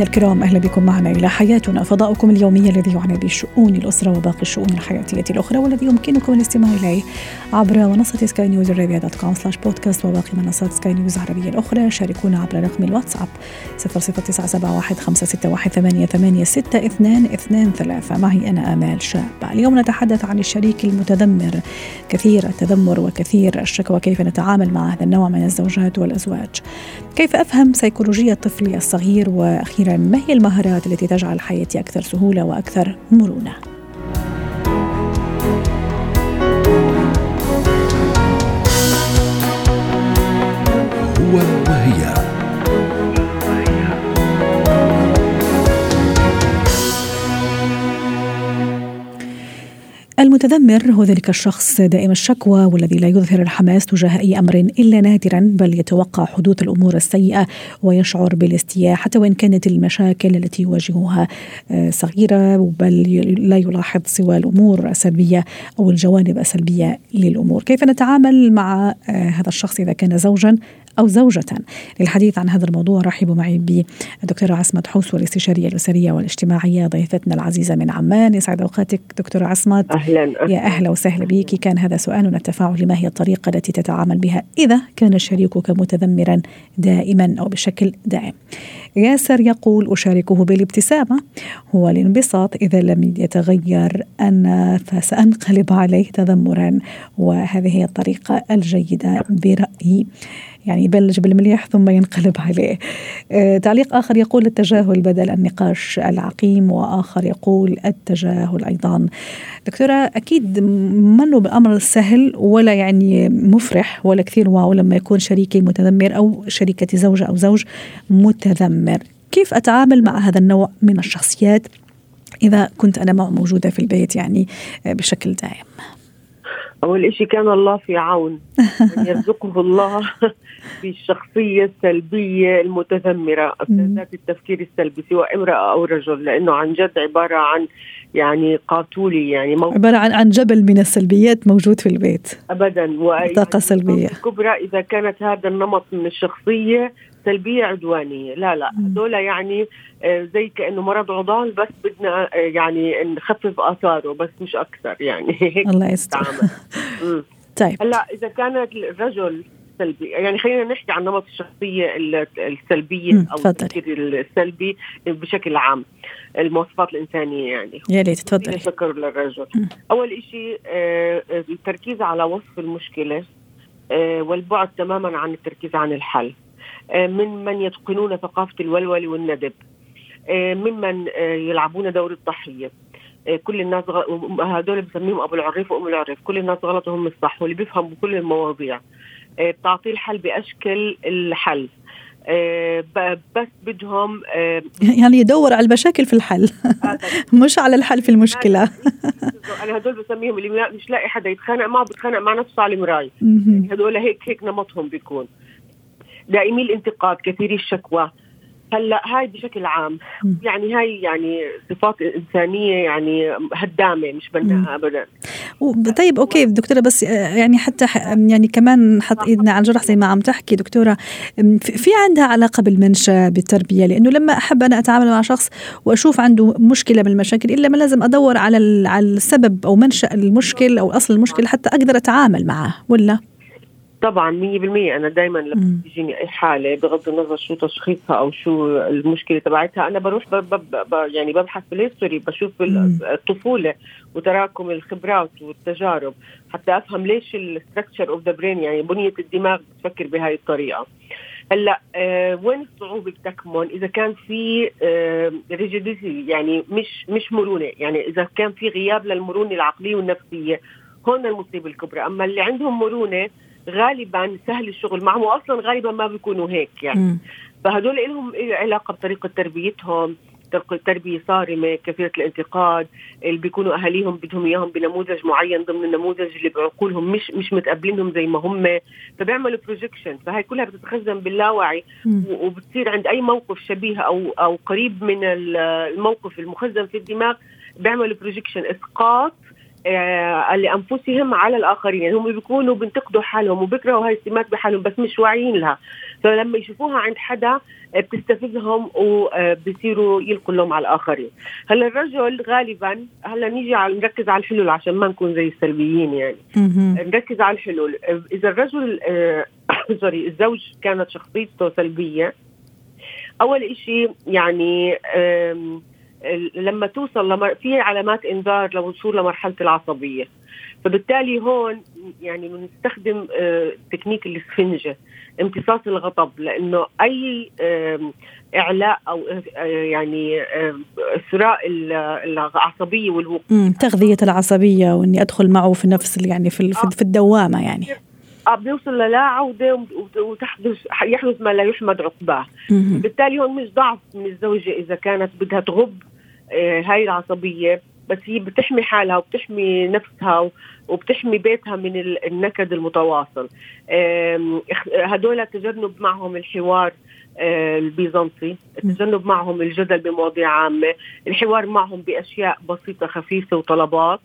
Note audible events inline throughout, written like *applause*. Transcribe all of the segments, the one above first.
مستمعينا الكرام أهلا بكم معنا إلى حياتنا. فضاؤكم اليومي الذي يعنى بشؤون الأسرة وباقي الشؤون الحياتية الأخرى والذي يمكنكم الاستماع إليه عبر منصة Sky News Arabia dot com slash podcast وباقي منصات سكاي نيوز العربية الأخرى. شاركونا عبر رقم الواتساب 00971 معي أنا آمال شابه اليوم نتحدث عن الشريك المتذمر كثير التذمر وكثير الشكوى كيف نتعامل مع هذا النوع من الزوجات والأزواج؟ كيف أفهم سيكولوجية طفلي الصغير وأخيرا ما هي المهارات التي تجعل حياتي أكثر سهولة وأكثر مرونة؟ المتذمر هو ذلك الشخص دائم الشكوى والذي لا يظهر الحماس تجاه أي أمر إلا نادرا بل يتوقع حدوث الأمور السيئة ويشعر بالاستياء حتى وإن كانت المشاكل التي يواجهها آه، صغيرة بل لا يلاحظ سوى الأمور السلبية أو الجوانب السلبية للأمور، كيف نتعامل مع آه، هذا الشخص إذا كان زوجا؟ أو زوجة. للحديث عن هذا الموضوع رحبوا معي بالدكتورة عصمت حوس والاستشارية الأسرية والاجتماعية ضيفتنا العزيزة من عمان. يسعد أوقاتك دكتورة عصمت. أهلا. يا أهلا وسهلا بك. كان هذا سؤالنا التفاعل. ما هي الطريقة التي تتعامل بها إذا كان شريكك متذمرا دائما أو بشكل دائم؟ ياسر يقول أشاركه بالابتسامة. هو الانبساط. إذا لم يتغير أنا فسأنقلب عليه تذمرا. وهذه هي الطريقة الجيدة برأيي. يعني يبلش بالمليح ثم ينقلب عليه. آه تعليق آخر يقول التجاهل بدل النقاش العقيم وآخر يقول التجاهل أيضا. دكتورة أكيد منه بأمر سهل ولا يعني مفرح ولا كثير واو لما يكون شريكي متذمر أو شريكتي زوجة أو زوج متذمر؟ كيف أتعامل مع هذا النوع من الشخصيات إذا كنت أنا موجودة في البيت يعني بشكل دائم؟ أول شيء كان الله في عون *laughs* من يرزقه الله بالشخصية السلبية المتذمرة ذات التفكير السلبي سواء امرأة أو رجل لأنه عن جد عبارة عن يعني قاتولي يعني موجود. عبارة عن عن جبل من السلبيات موجود في البيت أبدا طاقة سلبية الكبرى إذا كانت هذا النمط من الشخصية سلبيه عدوانية. لا لا هذول يعني آه، زي كأنه مرض عضال بس بدنا آه، يعني نخفف آثاره بس مش أكثر يعني هيك *laughs* الله يستر. طيب. هلا إذا كانت الرجل سلبي يعني خلينا نحكي عن نمط الشخصية السلبية أو التفكير السلبي بشكل عام المواصفات الإنسانية يعني. يا ريت تفضلي. شكر للرجل. م. أول شيء آه، التركيز على وصف المشكلة والبعد تماما عن التركيز عن الحل. آه، من من يتقنون ثقافة الولول والندب. آه، ممن آه، يلعبون دور الضحية. كل الناس غ... هدول بسميهم أبو العريف وأم العريف. كل الناس غلط وهم الصح واللي بيفهم بكل المواضيع. بتعطيه الحل. باشكل الحل بس بدهم يعني يدور على المشاكل في الحل. *laughs* مش على الحل في المشكلة. *laughs* أنا هدول بسميهم اللي مش لاقي حدا يتخانق معه بتخانق مع نفسه على المراي يعني هدول هيك هيك نمطهم بيكون. دائمي الانتقاد كثيري الشكوى. هلا هاي بشكل عام يعني هاي يعني صفات إنسانية يعني هدامة مش بناءه ابدا. طيب أوكي دكتورة بس آه، يعني حتى يعني كمان حط إيدنا على الجرح زي ما عم تحكي دكتورة. في عندها علاقة بالمنشأ بالتربية؟ لأنه لما أحب أنا أتعامل مع شخص وأشوف عنده مشكلة بالمشاكل إلا ما لازم أدور على على السبب أو منشأ المشكل أو أصل المشكلة حتى أقدر أتعامل معه ولا؟ طبعا 100% أنا دائما لما تجيني أي حالة بغض النظر شو تشخيصها أو شو المشكلة تبعتها أنا بروح ب ب ب يعني ببحث بال history بشوف الطفولة وتراكم الخبرات والتجارب حتى أفهم ليش ال structure of the brain يعني بنية الدماغ بتفكر بهاي الطريقة. هلأ آه وين الصعوبة بتكمن؟ إذا كان في آه rigidity يعني مش مش مرونة. يعني إذا كان في غياب للمرونة العقلية والنفسية هون المصيبة الكبرى. أما اللي عندهم مرونة غالبا سهل الشغل معهم واصلا غالبا ما بيكونوا هيك يعني. م. فهدول لهم علاقة بطريقة تربيتهم تربية صارمة كثيره الانتقاد اللي بيكونوا أهاليهم بدهم إياهم بنموذج معين ضمن النموذج اللي بعقولهم مش مش متقبلينهم زي ما هم فبيعملوا بروجكشن فهي كلها بتتخزن باللاوعي وبتصير عند أي موقف شبيه أو أو قريب من الموقف المخزن في الدماغ بيعملوا projection إسقاط لأنفسهم على الآخرين. يعني هم بيكونوا بينتقدوا حالهم وبيكرهوا هاي السمات بحالهم بس مش واعيين لها. فلما يشوفوها عند حدا آه، بتستفزهم وبصيروا يلقوا اللوم على الآخرين. هلا الرجل غالبا هلا نيجي على نركز على الحلول عشان ما نكون زي السلبيين يعني. نركز على الحلول. إذا الرجل *coughs* سوري آه، الزوج كانت شخصيته سلبية أول إشي يعني لما توصل لمر... في علامات إنذار للوصول لمرحلة العصبية. فبالتالي هون يعني بنستخدم آه، تكنيك الاسفنجه امتصاص الغضب لأنه أي إعلاء أو آه، يعني إثراء العصبية والوقوع تغذية العصبية وإني أدخل معه في نفس يعني في آه. في الدوامة يعني. آه بيوصل للا عوده وتحدث يحدث ما لا يحمد عقباه. بالتالي هون مش ضعف من الزوجة إذا كانت بدها تغب آه، هاي العصبية بس هي بتحمي حالها وبتحمي نفسها وبتحمي بيتها من النكد المتواصل. هدول تجنب معهم الحوار آه، البيزنطي التجنب معهم الجدل بمواضيع عامة الحوار معهم بأشياء بسيطة خفيفة وطلبات.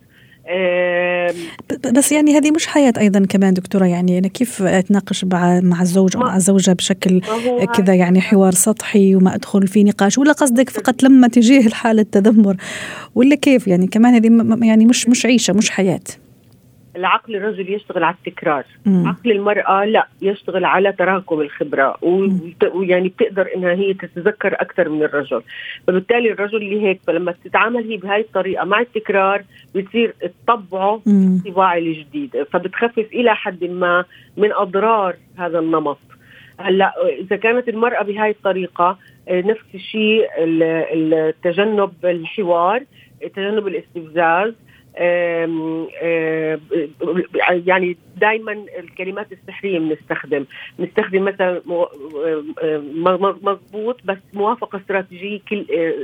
بس يعني هذه مش حياة أيضا كمان دكتورة. يعني أنا كيف أتناقش مع الزوج أو مع الزوجة بشكل كذا؟ يعني حوار سطحي وما أدخل في نقاش. ولا قصدك فقط لما تجيه الحالة تذمر ولا كيف؟ يعني كمان هذه يعني مش مش عيشة مش حياة. العقل الرجل يشتغل على التكرار. مم. عقل المرأة لا يشتغل على تراكم الخبرة ويعني بتقدر إنها هي تتذكر أكثر من الرجل. فبالتالي الرجل اللي هيك فلما تتعامل هي بهاي الطريقة مع التكرار بتصير تطبعه الطباع الجديد. فبتخفف إلى حد ما من أضرار هذا النمط. هلأ إذا كانت المرأة بهاي الطريقة نفس الشيء التجنب الحوار تجنب الاستفزاز يعني دائما الكلمات السحرية بنستخدم. بنستخدم مثلا مضبوط بس موافقة استراتيجية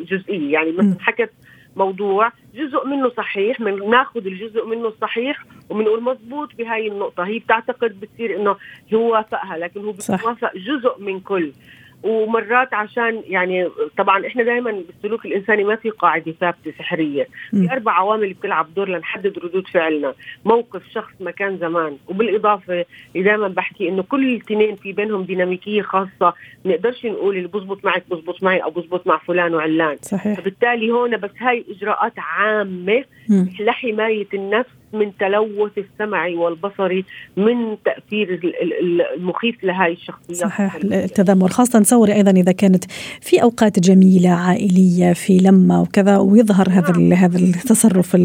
جزئية. يعني مثلا حكت موضوع جزء منه صحيح بناخذ الجزء منه الصحيح وبنقول مضبوط بهاي النقطة. هي بتعتقد بتصير إنه هو وافقها لكن هو بيوافق جزء من كل. ومرات عشان يعني طبعا إحنا دائما بالسلوك الإنساني ما في قاعدة ثابتة سحرية. في أربع عوامل بتلعب دور لنحدد ردود فعلنا. موقف شخص مكان زمان. وبالإضافة دائما بحكي إنه كل الاثنين في بينهم ديناميكية خاصة. ما نقدرش نقول اللي بزبط معك بزبط معي أو بزبط مع فلان وعلان. صحيح. فبالتالي هون بس هاي إجراءات عامة لحماية النفس من تلوث السمعي والبصري من تأثير المخيف لهذه الشخصيات. صحيح التذمر خاصة نصوري أيضا إذا كانت في أوقات جميلة عائلية في لمة وكذا ويظهر هذا نعم. هذا التصرف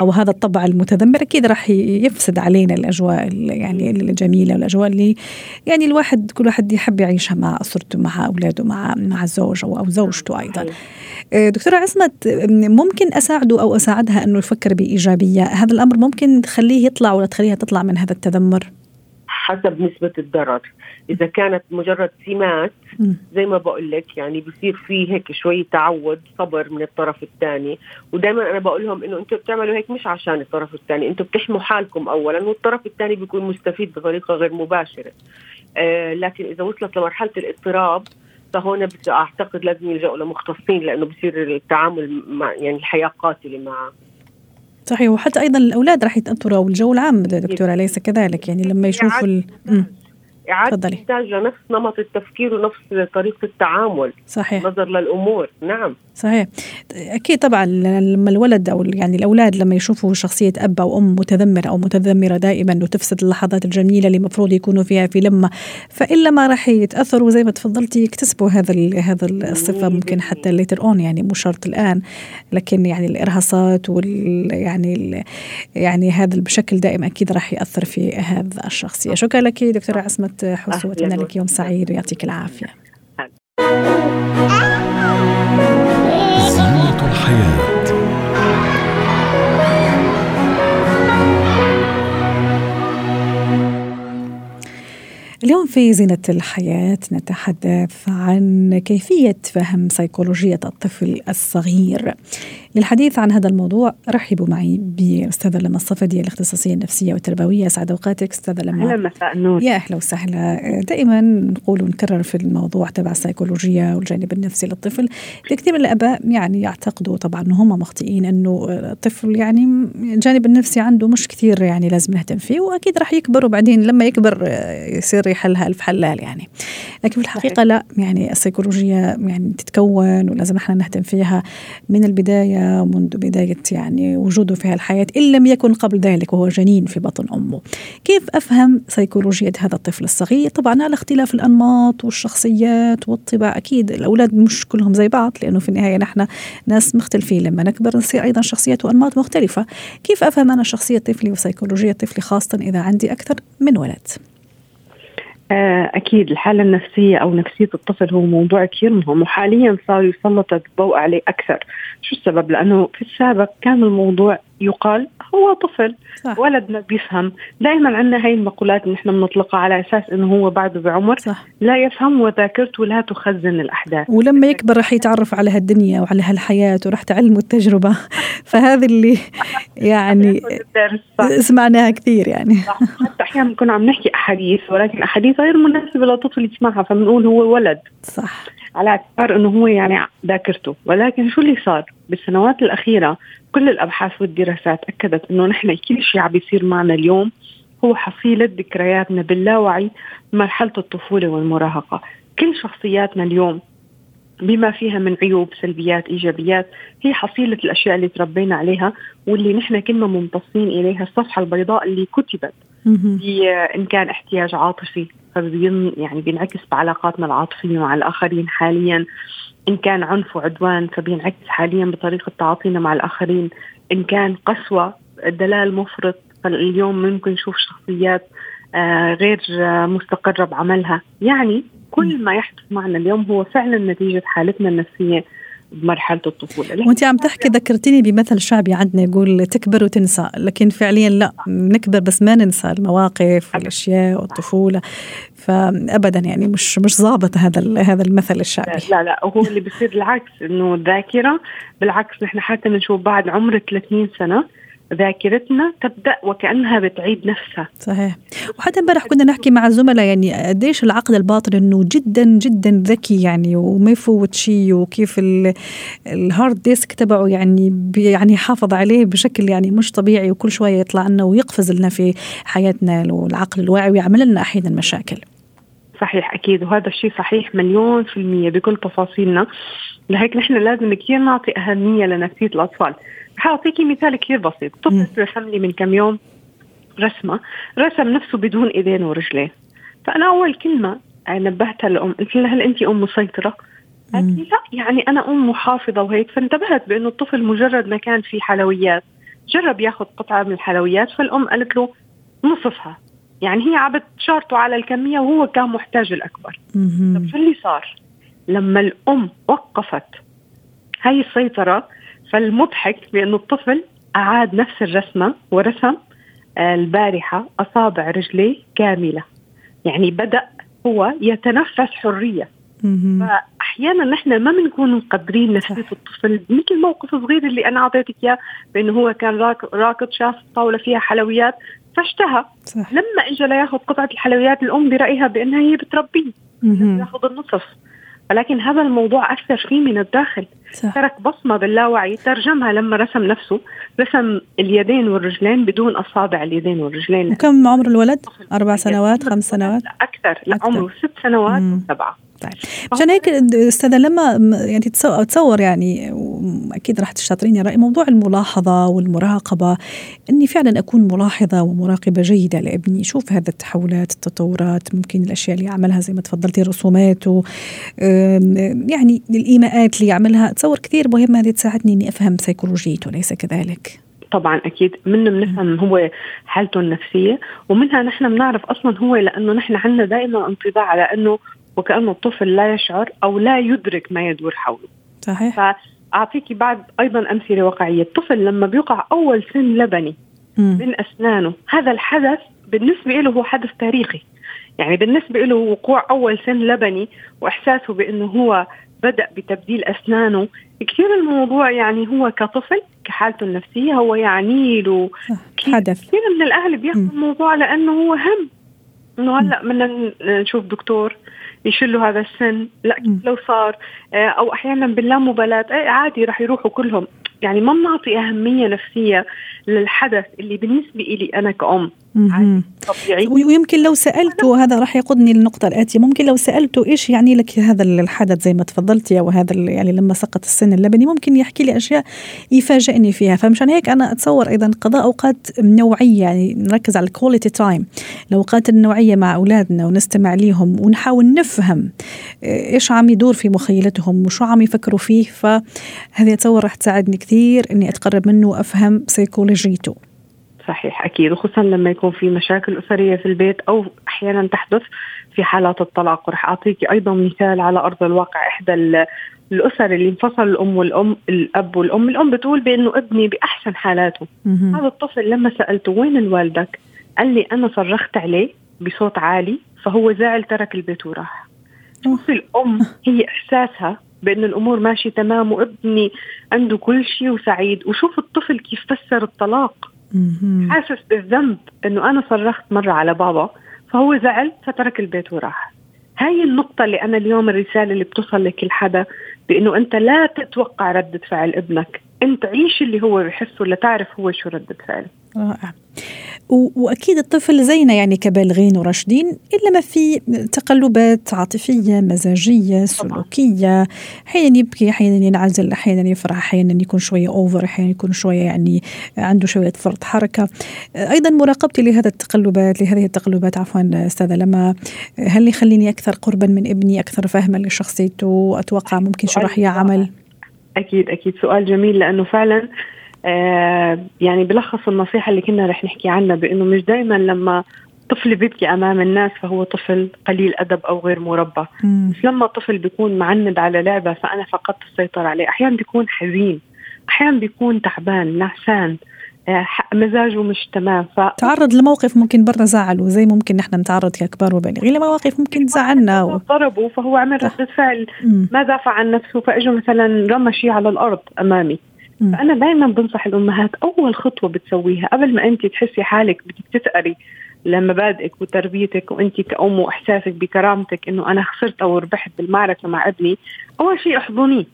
أو هذا الطبع المتذمر أكيد راح يفسد علينا الأجواء يعني الجميلة والأجواء اللي يعني الواحد كل واحد يحب يعيشها مع أسرته مع أولاده مع مع الزوج أو زوجته أيضا. آه، دكتورة عصمت ممكن أساعده أو أساعدها أنه يفكر بإيجابية هذا الأمر ممكن تخليه يطلع ولا تخليها تطلع من هذا التذمر؟ حسب نسبة الضرر. إذا كانت مجرد سمات زي ما بقول لك يعني بصير في هيك شوي تعود صبر من الطرف الثاني. ودائما أنا بقول لهم إنه أنتم بتعملوا هيك مش عشان الطرف الثاني أنتم بتحموا حالكم أولا والطرف الثاني بيكون مستفيد بطريقة غير مباشرة. آه لكن إذا وصلت لمرحلة الاضطراب فهون أعتقد لازم يلجأوا لمختصين لأنه بصير التعامل مع يعني الحياة قاتلة معه. صحيح. وحتى أيضا الأولاد راح يتأثروا أو الجو العام دكتورة أليس كذلك؟ يعني لما يشوفوا ال... إعادة إنتاج لنفس نمط التفكير ونفس طريقة التعامل. صحيح. نظر للأمور. نعم. صحيح. أكيد طبعا لما الولد أو يعني الأولاد لما يشوفوا شخصية أب أو أم متذمرة أو متذمرة دائما وتفسد اللحظات الجميلة اللي المفروض يكونوا فيها في لمة فإلا ما راح يتأثروا زي ما تفضلتي يكتسبوا هذا هذا الصفة ممكن حتى ليتر أون يعني مو شرط الآن لكن يعني الإرهاصات وال يعني ال يعني هذا بشكل دائم أكيد راح يأثر في هذا الشخصية. شكرا لك دكتورة عصمت. حسو واتمنى لك يوم سعيد ويعطيك العافية. زينة الحياة. اليوم في زينة الحياة نتحدث عن كيفية فهم سيكولوجية الطفل الصغير. للحديث عن هذا الموضوع رحبوا معي بأستاذة لما الصفدي الاختصاصية النفسية والتربوية سعد أوقاتك. أستاذة لما أهلا مساء النور. يا أهلا وسهلا. دائما نقول ونكرر في الموضوع تبع السيكولوجيا والجانب النفسي للطفل. كثير من الآباء يعني يعتقدوا طبعا أنه هم مخطئين أنه الطفل يعني الجانب النفسي عنده مش كثير يعني لازم نهتم فيه وأكيد راح يكبر وبعدين لما يكبر يصير يحلها ألف حلال يعني. لكن في الحقيقة لا يعني السيكولوجيا يعني تتكون ولازم إحنا نهتم فيها من منذ بداية يعني وجوده في الحياة إن لم يكن قبل ذلك وهو جنين في بطن أمه. كيف أفهم سيكولوجية هذا الطفل الصغير؟ طبعا على اختلاف الأنماط والشخصيات والطباع أكيد الأولاد مش كلهم زي بعض لأنه في النهاية نحن ناس مختلفين. لما نكبر نصير أيضا شخصيات وأنماط مختلفة. كيف أفهم أنا شخصية طفلي وسيكولوجية طفلي خاصة إذا عندي أكثر من ولد؟ أكيد الحالة النفسية أو نفسية الطفل هو موضوع كثير مهم وحاليا صار يسلط الضوء عليه أكثر شو السبب؟ لأنه في السابق كان الموضوع يقال هو طفل صح. ولد ما بيفهم. دائما عندنا هاي المقولات نحن بنطلقها على أساس إنه هو بعده بعمر صح. لا يفهم وذاكرته لا تخزن الأحداث. ولما يكبر رح يتعرف على هالدنيا وعلى هالحياة ورح تعلمه التجربة. *laughs* فهذه اللي *laughs* يعني سمعناها كثير يعني. حتى أحيانا بنكون عم نحكي أحاديث ولكن أحاديث غير مناسبة لطفل يسمعها فبنقول هو ولد. صح. على اعتبار إنه هو يعني ذاكرته. ولكن شو اللي صار؟ بالسنوات الأخيرة كل الأبحاث والدراسات أكدت إنه نحن كل شيء عم بيصير معنا اليوم هو حصيلة ذكرياتنا باللاوعي مرحلة الطفولة والمراهقة. كل شخصياتنا اليوم بما فيها من عيوب سلبيات إيجابيات هي حصيلة الأشياء اللي تربينا عليها واللي نحن كنا ممتصين إليها الصفحة البيضاء اللي كتبت. إن كان احتياج عاطفي فبين يعني بينعكس بعلاقاتنا العاطفية مع الآخرين حاليا. إن كان عنف وعدوان فبينعكس حاليا بطريقة تعاطينا مع الآخرين. إن كان قسوة دلال مفرط فاليوم ممكن نشوف شخصيات آه غير آه مستقرة بعملها. يعني كل ما يحدث معنا اليوم هو فعلا نتيجة حالتنا النفسية. بمرحلة الطفولة. وانت عم تحكي ذكرتيني بمثل شعبي عندنا يقول تكبر وتنسى لكن فعليا لا نكبر بس ما ننسى المواقف والأشياء والطفولة. فابدا يعني مش مش ظابط هذا هذا المثل الشعبي. لا لا هو اللي بيصير العكس إنه الذاكرة بالعكس نحن حتى بنشوف بعد عمر 30 سنة ذاكرتنا تبدأ وكأنها بتعيد نفسها. صحيح. وحتى امبارح كنا نحكي مع الزملاء يعني قديش العقل الباطن إنه جدا جدا ذكي يعني وما يفوت شيء وكيف ال hard disk تبعه يعني يعني يحافظ عليه بشكل يعني مش طبيعي وكل شوية يطلع لنا ويقفز لنا في حياتنا والعقل الواعي ويعمل لنا أحيانا مشاكل. صحيح أكيد. وهذا الشيء صحيح مليون في المية بكل تفاصيلنا. لهيك نحن لازم كثير نعطي أهمية لنفسية الأطفال. حاعطيكي مثال كثير بسيط. طفل رسم لي من كم يوم رسمة. رسم نفسه بدون إيدين ورجلين. فأنا أول كلمة نبهتها للام قلت لها هل انت أم مسيطرة؟ قالت لي لا يعني أنا أم محافظة وهيك. فانتبهت بأنه الطفل مجرد ما كان في حلويات جرب ياخذ قطعة من الحلويات. فالأم قالت له نصفها. يعني هي عم تشارطه على الكمية وهو كان محتاج الأكبر. طب شو اللي صار؟ لما الأم وقفت هاي السيطرة فالمضحك بأنه الطفل أعاد نفس الرسمة ورسم البارحة أصابع رجليه كاملة. يعني بدأ هو يتنفس حرية. فأحيانا نحن ما بنكون مقدرين نفسية الطفل. مثل الموقف الصغير اللي أنا أعطيتك إياه بأنه هو كان راكض شاف طاولة فيها حلويات فاشتهى. صح. لما اجى لياخذ قطعة الحلويات الأم برأيها بأنها هي بتربيه. ياخذ النصف. ولكن هذا الموضوع اثر فيه من الداخل صح. ترك بصمة باللاوعي ترجمها لما رسم نفسه رسم اليدين والرجلين بدون أصابع اليدين والرجلين وكم عمر الولد؟ أربع سنوات خمس سنوات؟ أكثر لا عمره ست سنوات وسبعة طيب. عشان هيك أستاذة لما يعني تصور يعني أكيد راح تشاطريني رأي موضوع الملاحظة والمراقبة إني فعلا أكون ملاحظة ومراقبة جيدة لابني. شوف هذا التحولات التطورات ممكن الأشياء اللي يعملها زي ما تفضلتي رسوماته يعني الإيماءات اللي يعملها أتصور كثير مهمه هذه تساعدني إني أفهم سيكولوجيته ليس كذلك؟ طبعا أكيد. منه بنفهم هو حالته النفسية ومنها نحن بنعرف أصلا هو لأنه نحن عندنا دائما انطباع على إنه وكأنه الطفل لا يشعر أو لا يدرك ما يدور حوله. صحيح. فأعطيكي بعد أيضا أمثلة واقعية. الطفل لما بيقع أول سن لبني من أسنانه هذا الحدث بالنسبة له هو حدث تاريخي. يعني بالنسبة له وقوع أول سن لبني وإحساسه بأنه هو بدأ بتبديل أسنانه كثير الموضوع يعني هو كطفل كحالته النفسية هو يعني له حدث. كثير من الأهل بياخذوا الموضوع لأنه هو هم. إنه هلأ بدنا نشوف دكتور يشلوا هذا السن لأ لو صار آه، أو أحيانا باللامبالاة إيه، عادي رح يروحوا كلهم. يعني ما بنعطي أهمية نفسية للحدث اللي بالنسبة لي أنا كأم. طبيعي. ويمكن لو سالته هذا راح يقودني للنقطة الآتية ممكن لو سالته إيش يعني لك هذا الحدث زي ما تفضلتي أو هذا يعني لما سقط السن اللبني ممكن يحكي لي أشياء يفاجئني فيها. فمشان هيك أنا أتصور أيضا قضاء أوقات نوعية يعني نركز على ال quality time الأوقات النوعية مع أولادنا ونستمع ليهم ونحاول نفهم إيش عم يدور في مخيلتهم وشو عم يفكروا فيه. فهذه أتصور راح تساعدني كثير إني أتقرب منه وأفهم سيكولوجيته صحيح أكيد. وخصوصا لما يكون في مشاكل أسرية في البيت أو أحيانا تحدث في حالات الطلاق. ورح أعطيك أيضا مثال على أرض الواقع. إحدى الأسر اللي انفصل الأم والأم الأب والأم الأم بتقول بأنه ابني بأحسن حالاته. هذا الطفل لما سألته وين والدك قال لي أنا صرخت عليه بصوت عالي فهو زعل ترك البيت وراح. شوفي الأم هي إحساسها بأن الأمور ماشية تمام وابني عنده كل شيء وسعيد. وشوف الطفل كيف فسر الطلاق. حاسس بالذنب أنه أنا صرخت مرة على بابا فهو زعل فترك البيت وراح. هاي النقطة اللي أنا اليوم الرسالة اللي بتوصل لكل حدا بأنه أنت لا تتوقع ردة فعل ابنك. أنت عيش اللي هو بحسه لتعرف هو شو ردة فعل رائع. وأكيد الطفل زينا يعني كبالغين وراشدين إلا ما في تقلبات عاطفية مزاجية سلوكية. أحيانا يبكي أحيانا ينعزل أحيانا يفرح أحيانا يكون شوية اوفر أحيانا يكون شوية يعني عنده شوية فرط حركة. أيضا مراقبتي لهذا التقلبات لهذه التقلبات عفوا أستاذة لما هل يخليني أكثر قربا من ابني أكثر فهما لشخصيته؟ أتوقع ممكن شو راح يعمل؟ أكيد أكيد. سؤال جميل لأنه فعلا آه يعني بلخص النصيحة اللي كنا رح نحكي عنها بإنه مش دائما لما طفل بيبكي أمام الناس فهو طفل قليل أدب أو غير مربى. بس لما طفل بيكون معند على لعبة فأنا فقدت السيطرة عليه أحيانا بيكون حزين أحيانا بيكون تعبان نعسان. آه، مزاجه مش تمام ف... تعرض لموقف ممكن برا زعله زي ممكن نحن نتعرض ككبار وبالغين لمواقف ممكن تزعلنا و... ضربه فهو عمل ردة فعل ما دافع عن نفسه فاجى مثلا رمى شيء على الأرض أمامي. فأنا دائما بنصح الأمهات أول خطوة بتسويها قبل ما انت تحسي حالك بدك تتقري لمبادئك وتربيتك وانت كأم وإحساسك بكرامتك إنه أنا خسرت أو ربحت بالمعركة مع ابني أول شيء احضنيه.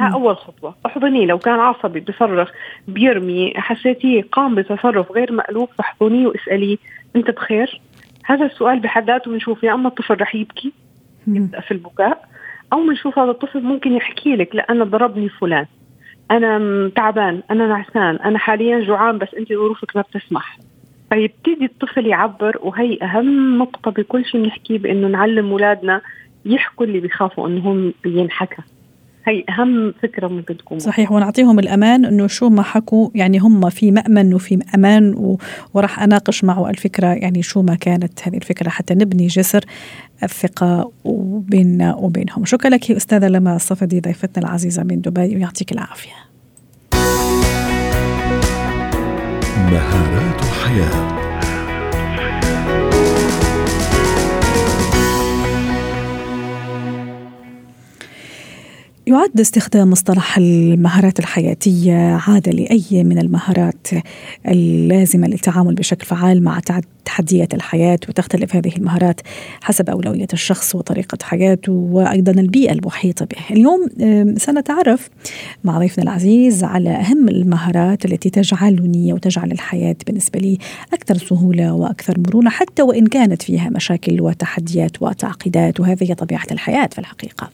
ها أول خطوة. احضنيه لو كان عصبي بصرخ بيرمي حسيتيه قام بتصرف غير مألوف فاحضنيه واساليه أنت بخير؟ هذا السؤال بحد ذاته بنشوف يا أما الطفل رح يبكي يبدأ في البكاء أو بنشوف هذا الطفل ممكن يحكي لك لا أنا ضربني فلان أنا تعبان أنا نعسان أنا حاليا جوعان بس أنت ظروفك ما بتسمح. فيبتدي الطفل يعبر وهي أهم نقطة بكل شيء بنحكيه بإنه نعلم اولادنا يحكوا اللي بيخافوا إنهم ينحكى. هي أهم فكرة ممكن تكون صحيح ونعطيهم الأمان إنه شو ما حكوا يعني هم في مأمن وفي أمان و... وراح أناقش معه الفكرة يعني شو ما كانت هذه الفكرة حتى نبني جسر الثقة بيننا وبينهم. شكرا لك أستاذة لما الصفدي ضيفتنا العزيزة من دبي ويعطيك العافية. مهارات الحياة. يعد استخدام مصطلح المهارات الحياتية عادة لأي من المهارات اللازمة للتعامل بشكل فعال مع تحديات الحياة وتختلف هذه المهارات حسب أولوية الشخص وطريقة حياته وأيضا البيئة المحيطة به. اليوم سنتعرف مع ضيفنا العزيز على أهم المهارات التي تجعلني وتجعل الحياة بالنسبة لي أكثر سهولة وأكثر مرونة حتى وإن كانت فيها مشاكل وتحديات وتعقيدات وهذه طبيعة الحياة في الحقيقة.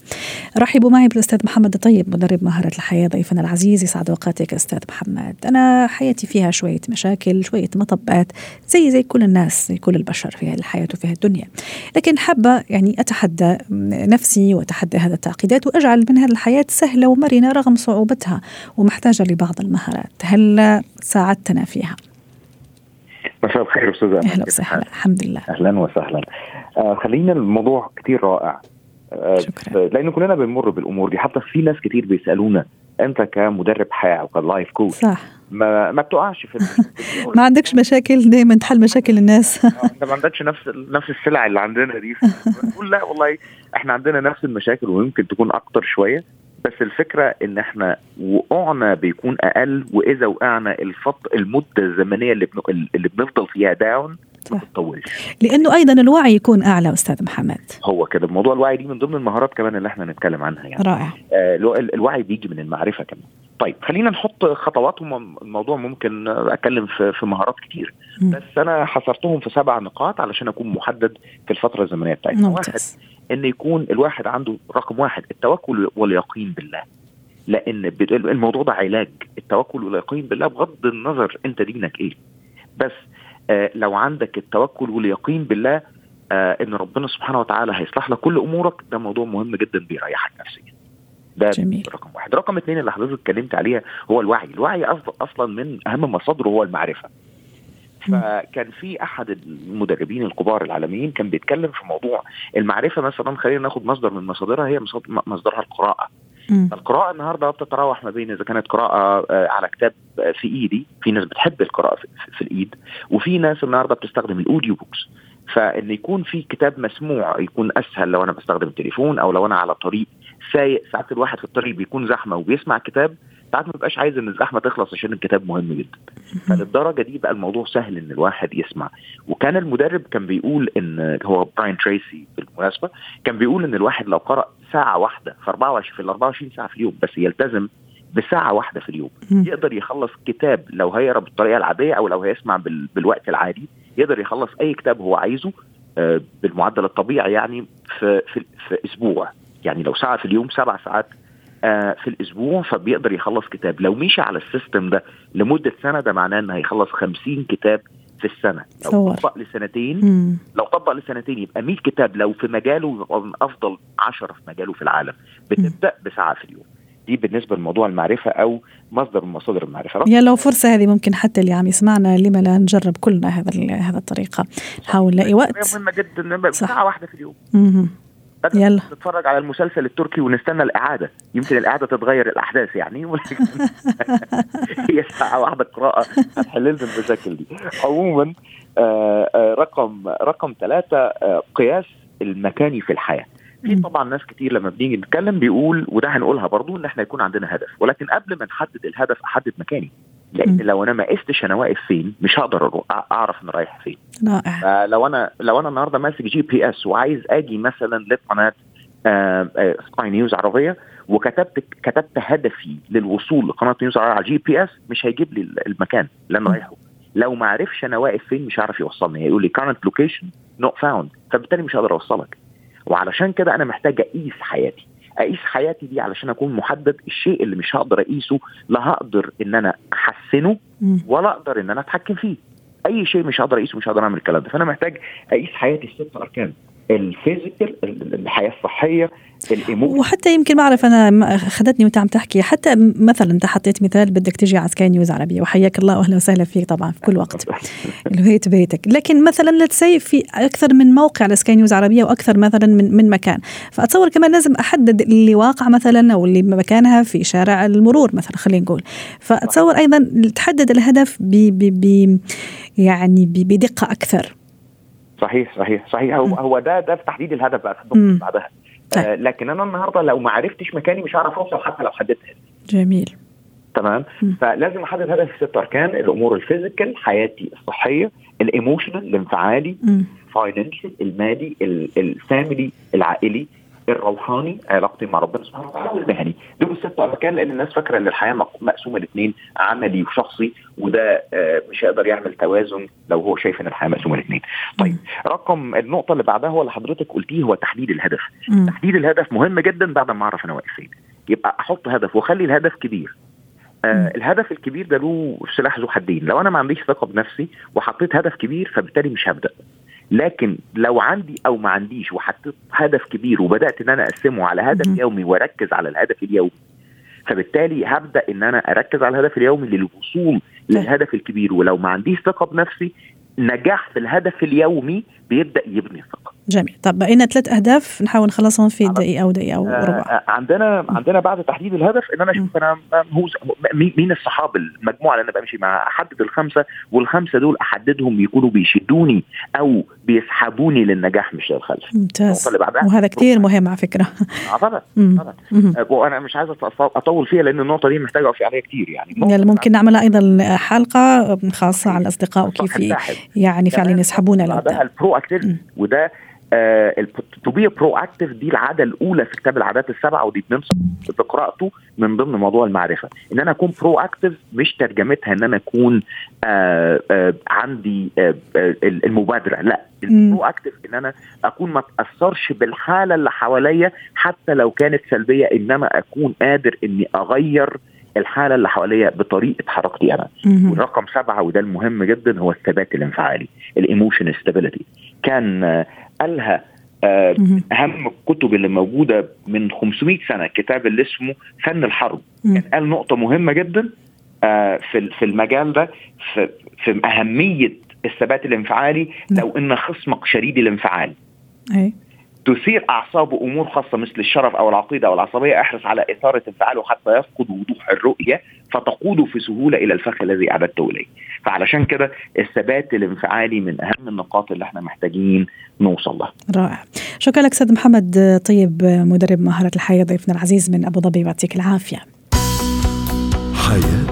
رحبوا معي بالأستاذ محمد الطيب مدرب مهارة الحياة. ضيفنا العزيز يسعد أوقاتك أستاذ محمد. أنا حياتي فيها شوية مشاكل شوية مطبات زي زي كل الناس الناس كل البشر في هذه الحياة وفي هذه الدنيا. لكن حابة يعني أتحدى نفسي وأتحدى هذا التعقيدات وأجعل من هذه الحياة سهلة ومرنة رغم صعوبتها ومحتاجة لبعض المهارات. هل ساعدتنا فيها؟ مساء الخير أستاذ أهلا وسهلا. الحمد لله. أهلا وسهلا. آه خلينا الموضوع كثير رائع. آه شكرا. لأن كلنا بنمر بالأمور دي. حتى في ناس كثير بيسألونا أنت كمدرب حياة أو كلايف كوتش صح. ما ما بتقعش في *laughs* ما عندكش مشاكل؟ دائما تحل مشاكل الناس. *laughs* انت ما عندكش نفس نفس السلع اللي عندنا دي. بنقول لا والله إحنا عندنا نفس المشاكل ويمكن تكون أكتر شوية بس الفكرة إن إحنا وقعنا بيكون أقل وإذا وقعنا الفط المدة الزمنية اللي بن... اللي بنفضل فيها داون ما. بتطولش. لأنه أيضا الوعي يكون أعلى أستاذ محمد. هو كده. موضوع الوعي دي من ضمن المهارات كمان اللي إحنا نتكلم عنها يعني. رائع. آه، الو- الوعي بيجي من المعرفة كمان. طيب خلينا نحط خطوات الموضوع ممكن أتكلم في في مهارات كتير. بس أنا حصرتهم في سبع نقاط علشان أكون محدد في الفترة الزمنية بتاعتنا. واحد إن يكون الواحد عنده رقم واحد التوكل واليقين بالله. لأن الموضوع ده علاج. التوكل واليقين بالله بغض النظر أنت دينك إيه. بس آه لو عندك التوكل واليقين بالله آه إن ربنا سبحانه وتعالى هيصلح لك كل أمورك ده موضوع مهم جدا بيريحك نفسيا. ده جميل. رقم واحد رقم اثنين اللي حضرتك اتكلمت عليها هو الوعي الوعي أصلا من أهم مصادره هو المعرفة فكان في أحد المدربين الكبار العالميين كان بيتكلم في موضوع المعرفة مثلا خلينا ناخد مصدر من مصادرها هي مصد- مصدرها القراءة. القراءة النهارده بتتراوح ما بين إذا كانت قراءة آه، على كتاب آه، في إيدي، في ناس بتحب القراءة في, في- في الإيد، وفي ناس النهارده بتستخدم ال audio books. فإن يكون في كتاب مسموع يكون أسهل لو أنا بستخدم التليفون أو لو أنا على طريق سايق ساعات الواحد في الطريق بيكون زحمة وبيسمع كتاب ساعات ما بيبقاش عايز إن الزحمة تخلص عشان الكتاب مهم جدا. فللدرجة دي بقى الموضوع سهل إن الواحد يسمع وكان المدرب كان بيقول إن هو براين تريسي بالمناسبة كان بيقول إن الواحد لو قرأ ساعة واحدة في 24 في ال 24 ساعة في اليوم بس يلتزم بساعة واحدة في اليوم. يقدر يخلص كتاب لو هيقرأ بالطريقة العادية أو لو هيسمع بال... بالوقت العادي يقدر يخلص أي كتاب هو عايزه آه، بالمعدل الطبيعي يعني في في, في أسبوع يعني لو ساعة في اليوم سبع ساعات آه، في الأسبوع فبيقدر يخلص كتاب. لو مشي على السيستم ده لمدة سنة ده معناه إنه هيخلص 50 كتاب في السنة. لو. طبق لسنتين مم. لو طبق لسنتين يبقى 100 كتاب. لو في مجاله يبقى من أفضل 10 في مجاله في العالم. بتبدأ بساعة في اليوم. دي بالنسبة لموضوع المعرفة أو مصدر من مصادر المعرفة. يا لو فرصة هذه ممكن حتى اللي عم يسمعنا لما لا نجرب كلنا هذا هذا الطريقة؟ نحاول نلاقي وقت مهمة جدا. ساعة واحدة في اليوم. مهم. بدل يلا. نتفرج على المسلسل التركي ونستنى الإعادة. يمكن الإعادة تتغير الأحداث يعني. ولكن *laughs* هي ساعه واحدة قراءة. هتحل لنا المشاكل دي. عموما آه، آه، رقم رقم ثلاثة آه، قياس المكاني في الحياة. في. طبعا ناس كتير لما بنيجي نتكلم بيقول وده هنقولها برضو إن إحنا يكون عندنا هدف. ولكن قبل ما نحدد الهدف أحدد مكاني. لأن. لو أنا ما قستش أنا واقف فين مش هقدر أعرف أنا رايح فين. رائع. فلو أنا لو أنا النهارده ماسك GPS وعايز أجي مثلا لقناة سكاي نيوز عربية وكتبت كتبت هدفي للوصول لقناة نيوز عربيه على GPS مش هيجيب لي المكان اللي أنا. رايحه. لو ما عرفش أنا واقف فين مش هيعرف يوصلني. هيقول لي current location not found. فبالتالي مش هقدر أوصلك. وعلشان كده أنا محتاج أقيس حياتي. أقيس حياتي دي علشان أكون محدد الشيء اللي مش هقدر أقيسه لا هقدر إن أنا أحسنه. ولا أقدر إن أنا أتحكم فيه. أي شيء مش هقدر أقيسه مش هقدر أعمل الكلام ده. فأنا محتاج أقيس حياتي الست أركان. ال physical الحياة الصحية ال emotion. وحتى يمكن بعرف أنا ما- خدتني وأنت عم تحكي. حتى مثلا أنت حطيت مثال بدك تجي على سكاي نيوز عربية وحياك الله واهلا وسهلا فيك طبعا في كل وقت. *laughs* البيت بيتك. لكن مثلا let's say في أكثر من موقع لسكاي نيوز عربية وأكثر مثلا من من مكان. فأتصور كمان لازم أحدد اللي واقع مثلا أو اللي مكانها في شارع المرور مثلا خلينا نقول. فأتصور أيضا تحدد الهدف ب ب ب يعني بدقة أكثر صحيح صحيح صحيح هو, مم. هو ده ده في تحديد الهدف بقى في بعدها طيب. آه لكن أنا النهارده لو ما عرفتش مكاني مش هعرف أوصل حتى لو حددت هدف جميل تمام. فلازم أحدد هدف في ست أركان الأمور ال physical حياتي الصحية ال emotional الانفعالي. financial المالي ال- ال family العائلي الروحاني علاقتي مع ربنا سبحانه وتعالى والمهني. دول الست اركان لأن الناس فاكرة إن الحياة مق- مقسومة لاثنين عملي وشخصي وده آه، مش هيقدر يعمل توازن لو هو شايف إن الحياة مقسومة لاثنين طيب رقم النقطة اللي بعدها هو اللي حضرتك قلتيه هو تحديد الهدف. مم. تحديد الهدف مهم جدا بعد ما أعرف أنا واقف فين. يبقى أحط هدف وأخلي الهدف كبير. آه الهدف الكبير ده له سلاح ذو حدين. لو أنا ما عنديش ثقة بنفسي وحطيت هدف كبير فبالتالي مش هبدأ. لكن لو عندي أو ما عنديش وحطيت هدف كبير وبدأت إن أنا أقسمه على هدف. يومي وأركز على الهدف اليومي فبالتالي هبدأ إن أنا أركز على الهدف اليومي للوصول للهدف الكبير ولو ما عنديش ثقة بنفسي نجاح في الهدف اليومي بيبدأ يبني ثقة جميل. طب بقينا ثلاث أهداف نحاول نخلصهم في دقيقة أو دقيقة أو ربع. آه عندنا عندنا بعد تحديد الهدف إن أنا أشوف أنا هو مين الصحاب المجموعة اللي أنا بمشي معاها. أحدد الخمسة والخمسة دول أحددهم يكونوا بيشدوني أو بيسحبوني للنجاح مش للخلف. ممتاز. وهذا كثير مهم على فكرة. آه طبعا *laughs* طبعا. وأنا مش عايز أطول فيها لأن النقطة دي محتاجة أقف عليها كتير يعني. يعني ممكن نعملها أيضا حلقة خاصة على الأصدقاء وكيف يعني فعلا يسحبونا بعدها ال proactivity وده to be proactive دي العادة الأولى في كتاب العادات السبعة ودي بننصح بقراءته من ضمن موضوع المعرفة. إن أنا أكون proactive مش ترجمتها إن أنا أكون آآ آآ عندي آآ المبادرة لا. ال proactive إن أنا أكون ما اتاثرش بالحالة اللي حواليا حتى لو كانت سلبية إنما أكون قادر إني أغير الحالة اللي حواليا بطريقة حركتي أنا. والرقم سبعة وده المهم جدا هو الثبات الانفعالي ال emotion stability كان قالها آه أهم الكتب اللي موجودة من 500 سنة الكتاب اللي اسمه فن الحرب. كان يعني قال نقطة مهمة جدا آه في في المجال ده في, في أهمية الثبات الانفعالي لو إن خصمك شديد الانفعال. أي. تثير أعصابه أمور خاصة مثل الشرف أو العقيدة أو العصبية أحرص على اثاره انفعاله حتى يفقد وضوح الرؤية فتقوده في سهولة إلى الفخ الذي اعددته إليه. فعلشان كده الثبات الانفعالي من أهم النقاط اللي إحنا محتاجين نوصل لها. رائع. شكرا لك أستاذ محمد طيب مدرب مهارة الحياة ضيفنا العزيز من أبو ظبي يعطيك العافية. حياتنا